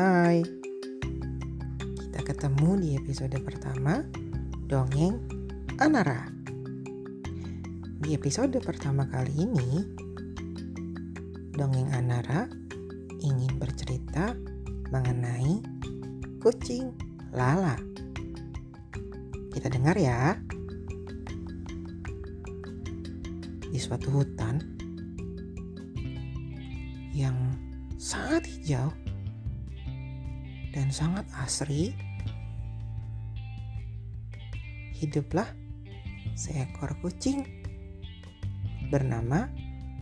Hai, kita ketemu di episode pertama Dongeng Anara. Di episode pertama kali ini, Dongeng Anara ingin bercerita mengenai kucing Lala. Kita dengar ya. Di suatu hutan yang sangat hijau dan sangat asri, hiduplah seekor kucing bernama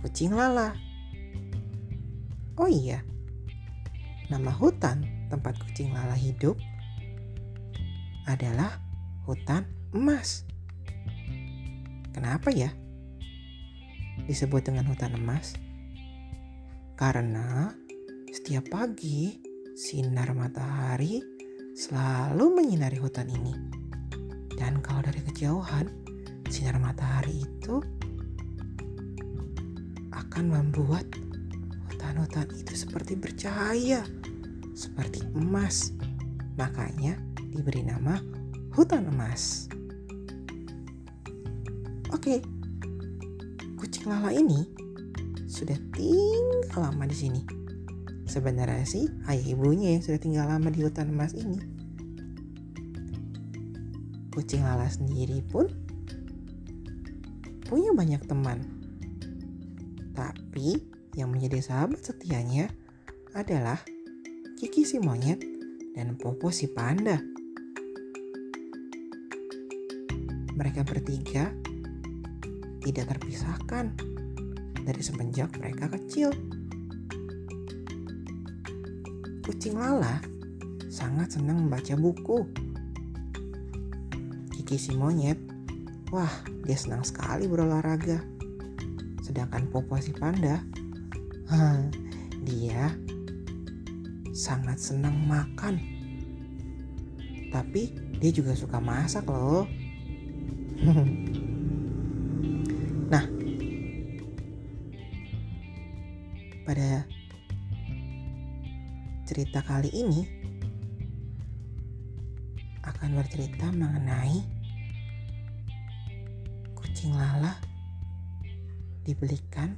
kucing lala. Oh iya, nama hutan tempat kucing lala hidup adalah hutan emas. Kenapa ya disebut dengan hutan emas? Karena setiap pagi sinar matahari selalu menyinari hutan ini. Dan kalau dari kejauhan, sinar matahari itu akan membuat hutan-hutan itu seperti bercahaya, seperti emas. Makanya diberi nama hutan emas. Oke, kucing lala ini sudah tinggal lama di sini. Sebenarnya sih ayah ibunya yang sudah tinggal lama di hutan emas ini. Kucing Lala sendiri pun punya banyak teman. Tapi yang menjadi sahabat setianya adalah Kiki si monyet dan Popo si panda. Mereka bertiga tidak terpisahkan dari semenjak mereka kecil. Kucing Lala sangat senang membaca buku. Kiki si monyet, wah dia senang sekali berolahraga. Sedangkan Popo si panda, dia sangat senang makan. Tapi dia juga suka masak loh. nah, pada cerita kali ini akan bercerita mengenai kucing Lala dibelikan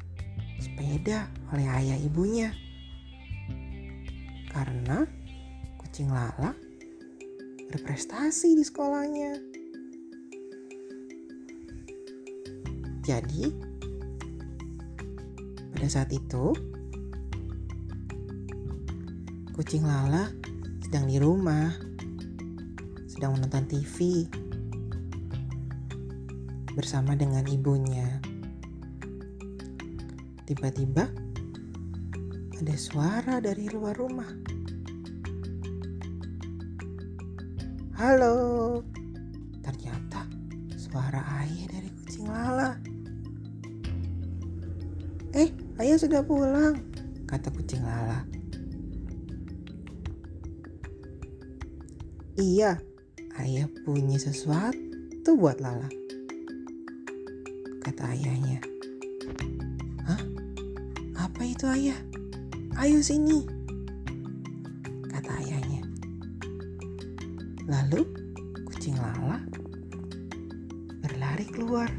sepeda oleh ayah ibunya karena kucing Lala berprestasi di sekolahnya. Jadi, pada saat itu, kucing Lala sedang di rumah, sedang menonton TV bersama dengan ibunya. Tiba-tiba ada suara dari luar rumah. Halo, ternyata suara ayah dari kucing Lala. Eh, ayah sudah pulang, kata kucing Lala. Iya, ayah punya sesuatu buat Lala. Kata ayahnya. Hah? Apa itu ayah? Ayo sini. Kata ayahnya. Lalu kucing Lala berlari keluar.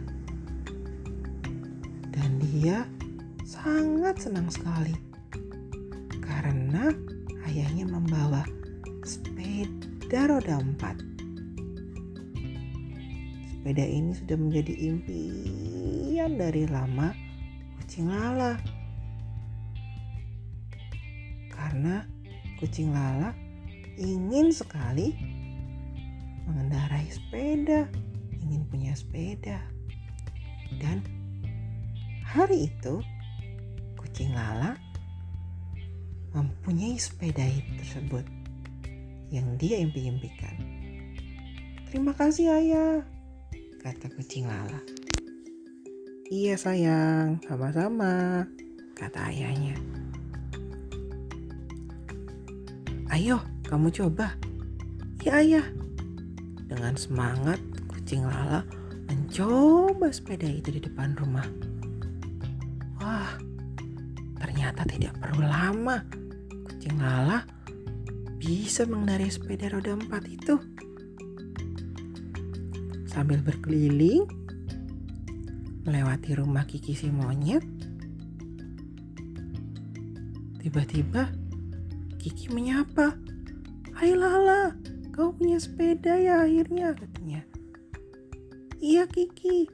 Dan dia sangat senang sekali. Karena ayahnya membawa sepeda roda empat. Sepeda ini sudah menjadi impian dari lama kucing Lala. Karena kucing Lala ingin sekali mengendarai sepeda, ingin punya sepeda. Dan hari itu kucing Lala mempunyai sepeda tersebut yang dia impi-impikan. Terima kasih ayah, kata kucing Lala. Iya sayang, sama-sama, kata ayahnya. Ayo, kamu coba. Ya ayah. Dengan semangat, kucing Lala mencoba sepeda itu di depan rumah. Wah, ternyata tidak perlu lama. Kucing Lala bisa mengendarai sepeda roda empat itu. Sambil berkeliling, melewati rumah Kiki si monyet, tiba-tiba Kiki menyapa. Hai Lala, kau punya sepeda ya akhirnya katanya. Iya Kiki,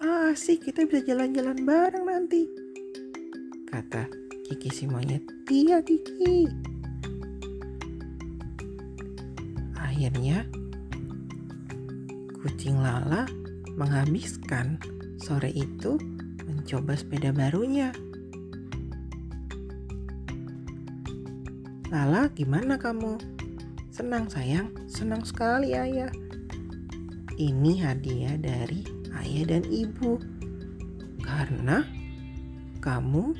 ah, asik kita bisa jalan-jalan bareng nanti. Kata Kiki si monyet, iya Kiki. Akhirnya kucing Lala menghabiskan sore itu mencoba sepeda barunya. Lala, gimana kamu? Senang sayang, senang sekali ayah. Ini hadiah dari ayah dan ibu. Karena kamu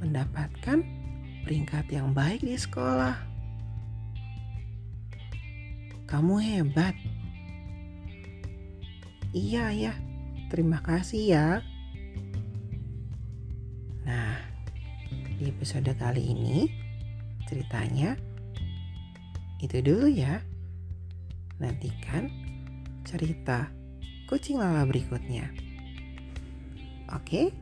mendapatkan peringkat yang baik di sekolah. Kamu hebat. Iya, ayah. Terima kasih ya. Nah, di episode kali ini ceritanya itu dulu ya. Nantikan cerita kucing lala berikutnya. Oke?